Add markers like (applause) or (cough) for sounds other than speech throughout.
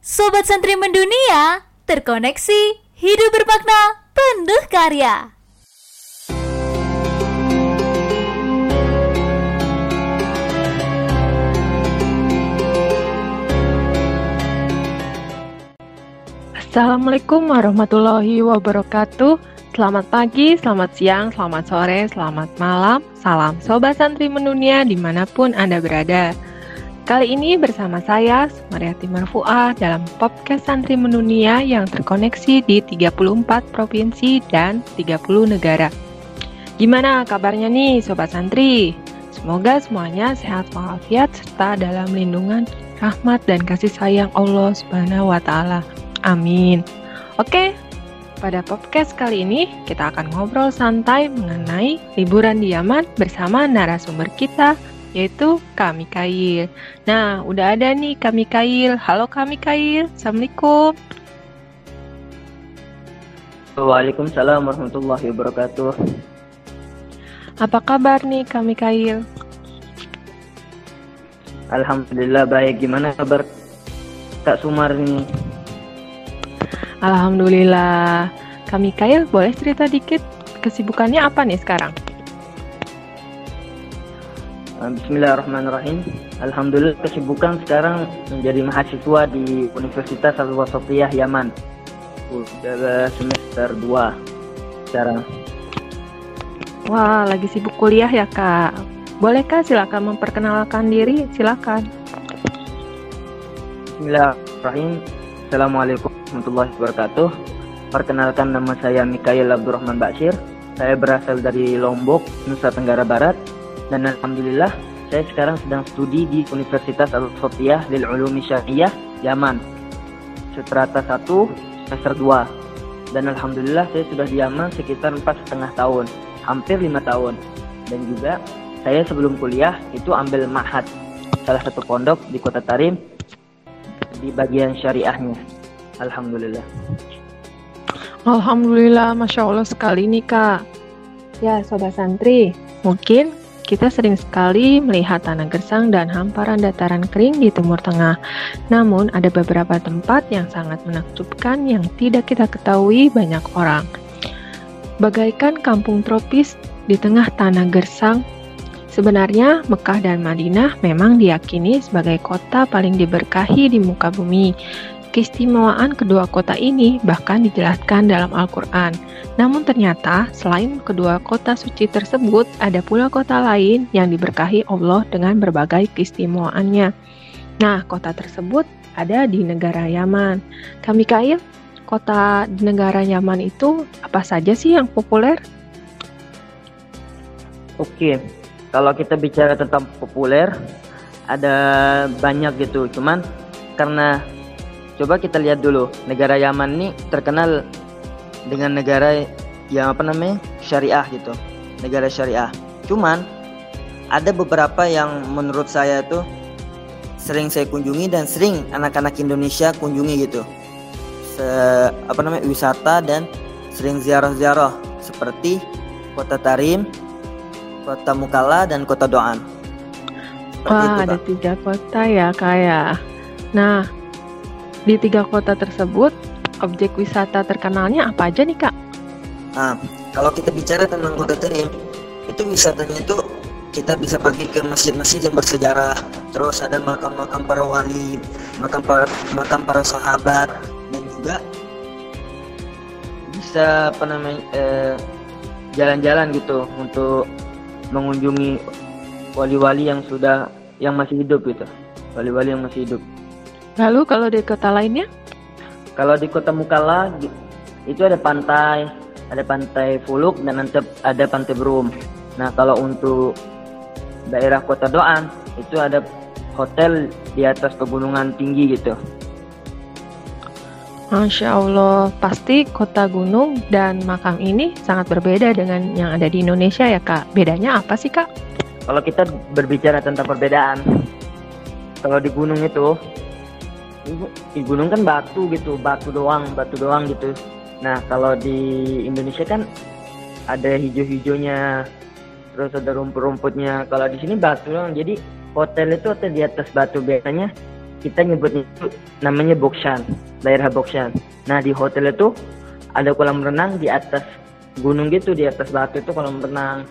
Sobat Santri Mendunia, terkoneksi, hidup bermakna, penuh karya. Assalamualaikum warahmatullahi wabarakatuh. Selamat pagi, selamat siang, selamat sore, selamat malam. Salam Sobat Santri Mendunia di mana pun Anda berada. Kali ini bersama saya, Sumaryati Marfuah, dalam podcast Santri Mendunia yang terkoneksi di 34 provinsi dan 30 negara. Gimana kabarnya nih Sobat Santri? Semoga semuanya sehat walafiat serta dalam lindungan, rahmat, dan kasih sayang Allah Subhanahu wa Ta'ala. Amin. Oke, pada podcast kali ini kita akan ngobrol santai mengenai liburan di Yaman bersama narasumber kita yaitu Kak Mikail. Nah, udah ada nih Kak Mikail. Halo Kak Mikail, Assalamualaikum. Waalaikumsalam warahmatullahi wabarakatuh. Apa kabar nih Kak Mikail? Alhamdulillah baik. Gimana kabar Kak Sumar nih? Alhamdulillah. Kak Mikail, boleh cerita dikit kesibukannya apa nih sekarang? Bismillahirrahmanirrahim. Alhamdulillah kesibukan sekarang menjadi mahasiswa di Universitas Al Wasatiyah Yaman. Udah semester 2 sekarang. Wah, lagi sibuk kuliah ya, Kak. Bolehkah silakan memperkenalkan diri? Silakan. Bismillahirrahmanirrahim. Assalamualaikum warahmatullahi wabarakatuh. Perkenalkan nama saya Mikail Abdurrahman Baksir. Saya berasal dari Lombok, Nusa Tenggara Barat dan alhamdulillah saya sekarang sedang studi di Universitas Al Sofiyah Lil Ulumi Syariah Yaman. Seterata 1 semester 2 dan alhamdulillah saya sudah di Yaman sekitar empat setengah tahun hampir lima tahun. Dan juga saya sebelum kuliah itu ambil mahat salah satu pondok di kota Tarim di bagian syariahnya. Alhamdulillah. Alhamdulillah, Masya Allah sekali nih Kak. Ya, Sobat Santri, mungkin kita sering sekali melihat tanah gersang dan hamparan dataran kering di Timur Tengah. Namun, ada beberapa tempat yang sangat menakjubkan yang tidak kita ketahui banyak orang. Bagaikan kampung tropis di tengah tanah gersang, sebenarnya Mekah dan Madinah memang diyakini sebagai kota paling diberkahi di muka bumi. Keistimewaan kedua kota ini bahkan dijelaskan dalam Al-Quran. Namun ternyata selain kedua kota suci tersebut, ada pula kota lain yang diberkahi Allah dengan berbagai keistimewaannya. Nah, kota tersebut ada di negara Yaman. Kami Kail, kota di negara Yaman itu apa saja sih yang populer? Oke, kalau kita bicara tentang populer, ada banyak gitu. Cuman karena coba kita lihat dulu. Negara Yaman ini terkenal dengan negara yang apa namanya? Syariah gitu. Negara syariah. Cuman ada beberapa yang menurut saya tuh sering saya kunjungi dan sering anak-anak Indonesia kunjungi gitu. Se, apa namanya wisata dan sering ziarah-ziarah. Seperti kota Tarim kota Mukalla dan kota Doan. Wah, ada tiga kota ya, kayak. Nah, di tiga kota tersebut, objek wisata terkenalnya apa aja nih kak? Nah, kalau kita bicara tentang kota Terim, itu wisatanya itu kita bisa pergi ke masjid-masjid yang bersejarah, terus ada makam-makam para wali, makam para makam para sahabat, dan juga bisa apa namanya eh, jalan-jalan gitu untuk mengunjungi wali-wali yang sudah yang masih hidup gitu, wali-wali yang masih hidup. Lalu kalau di kota lainnya? Kalau di kota Mukalla itu ada pantai, ada pantai Fuluk dan nanti ada pantai Brum. Nah kalau untuk daerah kota Doan itu ada hotel di atas pegunungan tinggi gitu. Masya Allah, pasti kota gunung dan makam ini sangat berbeda dengan yang ada di Indonesia ya kak. Bedanya apa sih kak? Kalau kita berbicara tentang perbedaan, kalau di gunung itu di gunung kan batu gitu batu doang batu doang gitu nah kalau di Indonesia kan ada hijau-hijaunya terus ada rumput-rumputnya kalau di sini batu doang jadi hotel itu hotel di atas batu biasanya kita nyebutnya itu namanya Bokshan, daerah Bokshan. Nah di hotel itu ada kolam renang di atas gunung gitu, di atas batu itu kolam renang.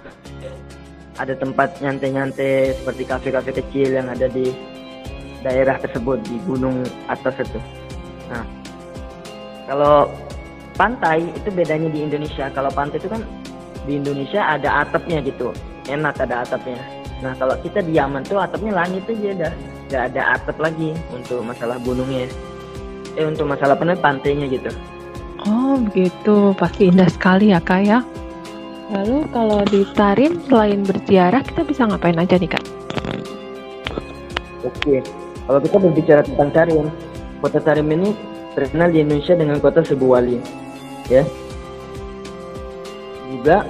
Ada tempat nyantai-nyantai seperti kafe-kafe kecil yang ada di daerah tersebut di gunung atas itu. Nah, kalau pantai itu bedanya di Indonesia. Kalau pantai itu kan di Indonesia ada atapnya gitu, enak ada atapnya. Nah kalau kita di Yaman tuh atapnya langit aja dah, nggak ada atap lagi untuk masalah gunungnya. Eh untuk masalah apa pantainya gitu. Oh begitu, pasti indah sekali ya kak ya. Lalu kalau di Tarim selain berziarah kita bisa ngapain aja nih kak? Oke, kalau kita berbicara tentang Tarim, kota Tarim ini terkenal di Indonesia dengan kota Sebu Wali, ya. Juga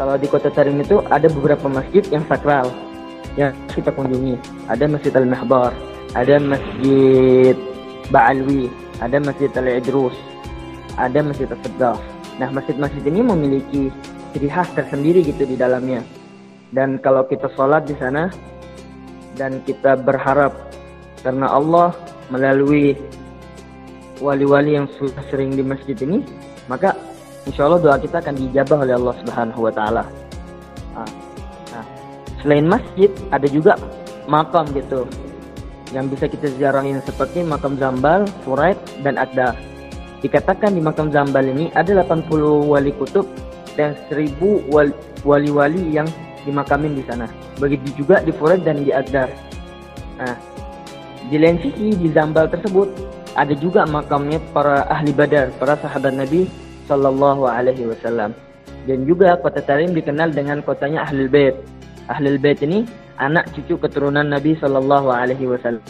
kalau di kota Tarim itu ada beberapa masjid yang sakral yang kita kunjungi. Ada Masjid Al-Mahbar, ada Masjid Ba'alwi, ada Masjid Al-Idrus, ada Masjid Al-Saddaf. Nah, masjid-masjid ini memiliki ciri khas tersendiri gitu di dalamnya. Dan kalau kita sholat di sana dan kita berharap karena Allah melalui wali-wali yang sudah sering di masjid ini, maka insya Allah doa kita akan dijabah oleh Allah Subhanahu wa taala. Nah, nah, selain masjid ada juga makam gitu yang bisa kita ziarahin seperti makam Zambal, Furaid, dan Adda. Dikatakan di makam Zambal ini ada 80 wali kutub dan 1000 wali-wali yang dimakamin di sana. Begitu juga di Furaid dan di Adar. Nah, di lain sisi di Zambal tersebut ada juga makamnya para ahli badar, para sahabat Nabi Sallallahu Alaihi Wasallam. Dan juga kota Tarim dikenal dengan kotanya Ahlul Bait. Ahlul Bait ini anak cucu keturunan Nabi Sallallahu Alaihi Wasallam.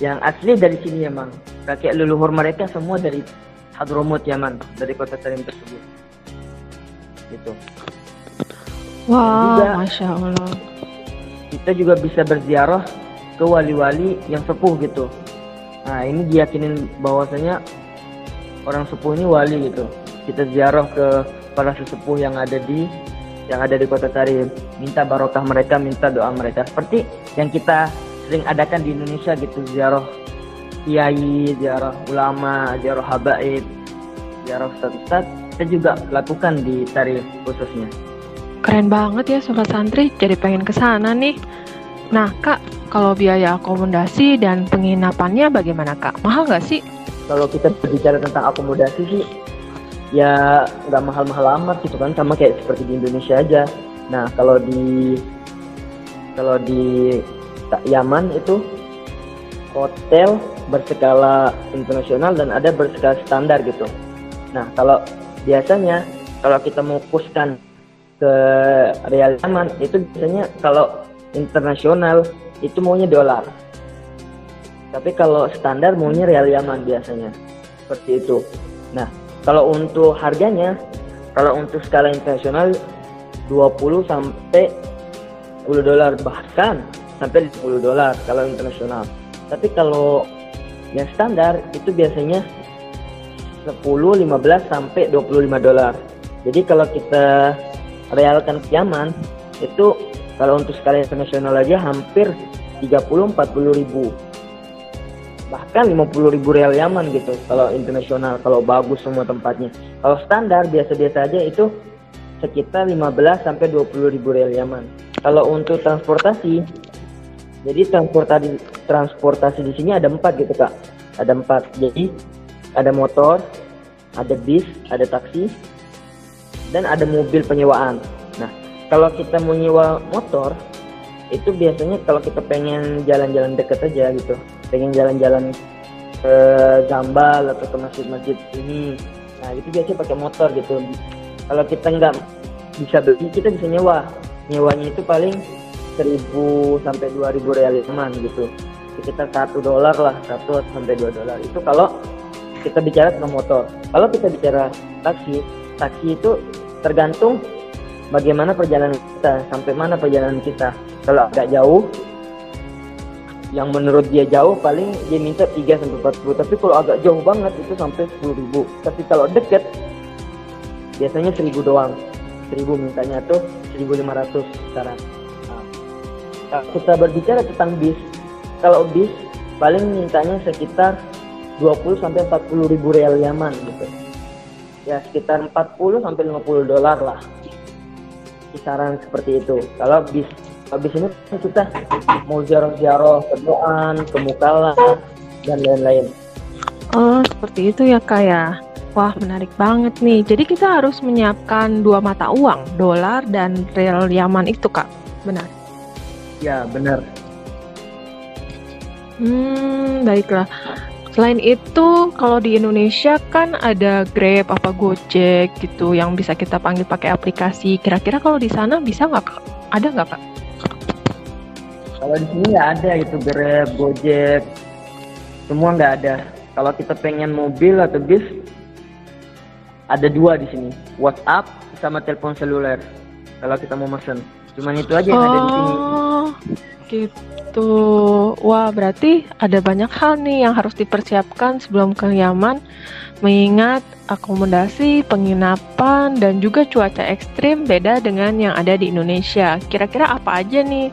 Yang asli dari sini Yaman. Kakek leluhur mereka semua dari Hadramut Yaman, dari kota Tarim tersebut. Gitu. Wah, juga, masya Allah. Kita juga bisa berziarah ke wali-wali yang sepuh gitu. Nah ini diyakinin bahwasanya orang sepuh ini wali gitu. Kita ziarah ke para sesepuh yang ada di yang ada di kota Tarim, minta barokah mereka, minta doa mereka. Seperti yang kita sering adakan di Indonesia gitu, ziarah kiai, ziarah ulama, ziarah habaib, ziarah ustaz-ustaz. Kita juga lakukan di Tarim khususnya. Keren banget ya Sobat Santri, jadi pengen ke sana nih. Nah Kak, kalau biaya akomodasi dan penginapannya bagaimana Kak? Mahal nggak sih? Kalau kita berbicara tentang akomodasi sih, ya nggak mahal-mahal amat gitu kan, sama kayak seperti di Indonesia aja. Nah kalau di kalau di Yaman itu hotel berskala internasional dan ada berskala standar gitu. Nah kalau biasanya kalau kita mau puskan ke real Yaman itu biasanya kalau internasional itu maunya dolar. Tapi kalau standar maunya real Yaman biasanya. Seperti itu. Nah, kalau untuk harganya kalau untuk skala internasional 20 sampai 10 dolar bahkan sampai 10 dolar kalau internasional. Tapi kalau yang standar itu biasanya 10, 15 sampai 25 dolar. Jadi kalau kita realkan Yaman itu kalau untuk skala internasional aja hampir 30-40 ribu. Bahkan 50 ribu real Yaman gitu kalau internasional kalau bagus semua tempatnya. Kalau standar biasa-biasa aja itu sekitar 15 sampai 20 ribu real Yaman. Kalau untuk transportasi jadi transportasi transportasi di sini ada empat gitu kak. Ada empat jadi ada motor ada bis ada taksi dan ada mobil penyewaan. Nah, kalau kita mau nyewa motor, itu biasanya kalau kita pengen jalan-jalan deket aja gitu, pengen jalan-jalan ke Zambal atau ke masjid-masjid ini, nah itu biasanya pakai motor gitu. Kalau kita nggak bisa beli, kita bisa nyewa. Nyewanya itu paling 1000 sampai 2000 real Yaman gitu. Sekitar satu dolar lah, satu sampai dua dolar. Itu kalau kita bicara tentang motor. Kalau kita bicara taksi, taksi itu tergantung bagaimana perjalanan kita, sampai mana perjalanan kita. Kalau agak jauh, yang menurut dia jauh paling dia minta 3 sampai 40, tapi kalau agak jauh banget itu sampai 10 ribu. Tapi kalau deket, biasanya 1000 doang. 1000 mintanya tuh 1500 sekarang. Nah, kalau kita berbicara tentang bis, kalau bis paling mintanya sekitar 20 sampai 40 ribu real Yaman gitu ya sekitar 40 sampai 50 dolar lah kisaran seperti itu kalau bis habis ini kita mau ziarah-ziarah ke Doan, ke Mukalla dan lain-lain Oh, seperti itu ya kak ya. Wah, menarik banget nih. Jadi kita harus menyiapkan dua mata uang, dolar dan real Yaman itu kak. Benar. ya benar Hmm, baiklah. Selain itu, kalau di Indonesia kan ada Grab apa Gojek gitu yang bisa kita panggil pakai aplikasi. Kira-kira kalau di sana bisa nggak? Ada nggak kak? kalau di sini nggak ada itu Grab, Gojek semua nggak ada kalau kita pengen mobil atau bis ada dua di sini WhatsApp sama telepon seluler kalau kita mau mesen cuman itu aja yang ada di sini Oh, gitu. Wah, berarti ada banyak hal nih yang harus dipersiapkan sebelum ke Yaman, mengingat akomodasi, penginapan, dan juga cuaca ekstrim beda dengan yang ada di Indonesia. Kira-kira apa aja nih,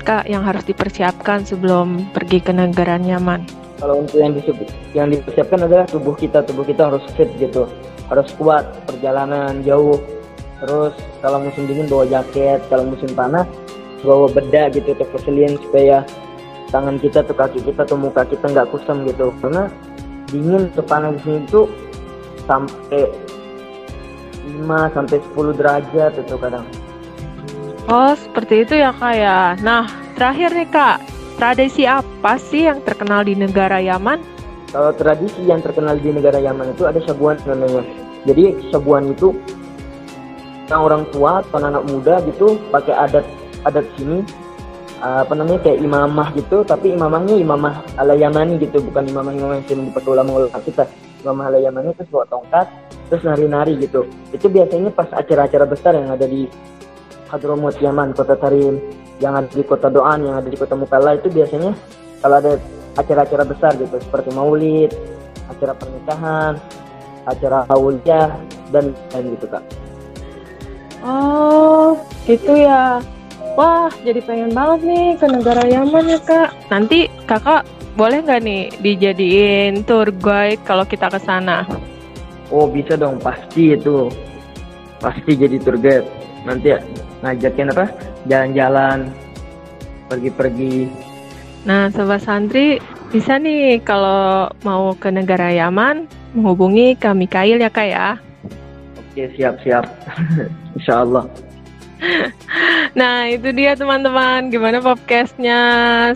Kak, yang harus dipersiapkan sebelum pergi ke negara Yaman? kalau untuk yang disup- yang dipersiapkan adalah tubuh kita tubuh kita harus fit gitu harus kuat perjalanan jauh terus kalau musim dingin bawa jaket kalau musim panas bawa bedak gitu atau vaselin supaya tangan kita tuh kaki kita tuh muka kita nggak kusam gitu karena dingin tuh panas di sini tuh sampai 5 sampai 10 derajat itu kadang Oh, seperti itu ya, Kak ya. Nah, terakhir nih, Kak. Tradisi apa sih yang terkenal di negara Yaman? Kalau tradisi yang terkenal di negara Yaman itu ada sabuan namanya. Jadi sabuan itu orang tua atau anak muda gitu pakai adat adat sini uh, apa namanya kayak imamah gitu tapi imamahnya imamah ala Yamani gitu bukan imamah imamah yang sering dipakai ulama-ulama kita. Imamah ala Yamani terus bawa tongkat terus nari-nari gitu. Itu biasanya pas acara-acara besar yang ada di Hadramut Yaman kota Tarim yang ada di kota Doan yang ada di kota Mukalla itu biasanya kalau ada acara-acara besar gitu seperti maulid acara pernikahan acara hauliyah dan lain gitu kak. Oh, gitu ya. Wah, jadi pengen banget nih ke negara Yaman ya, Kak. Nanti Kakak boleh nggak nih dijadiin tour guide kalau kita ke sana? oh bisa dong. Pasti itu. Pasti jadi tour guide. Nanti ya, ngajakin apa? Jalan-jalan pergi-pergi. Nah, Sobat Santri, bisa nih kalau mau ke negara Yaman, menghubungi kami Kail ya, Kak ya. oke siap-siap. (laughs) Insya Allah Nah, itu dia teman-teman. Gimana podcastnya?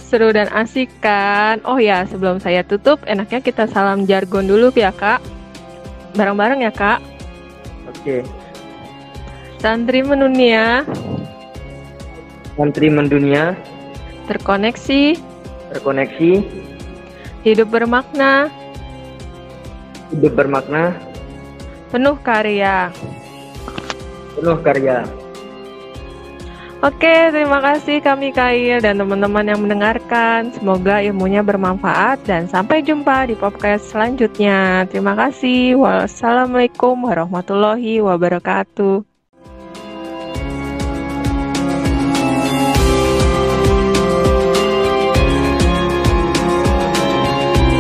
Seru dan asik kan? Oh ya, sebelum saya tutup, enaknya kita salam jargon dulu ya, Kak. Bareng-bareng ya, Kak. oke Santri mendunia, Menteri mendunia terkoneksi, terkoneksi hidup bermakna, hidup bermakna penuh karya. penuh karya Oke, terima kasih kami Kail dan teman-teman yang mendengarkan. Semoga ilmunya bermanfaat dan sampai jumpa di podcast selanjutnya. Terima kasih. Wassalamualaikum warahmatullahi wabarakatuh.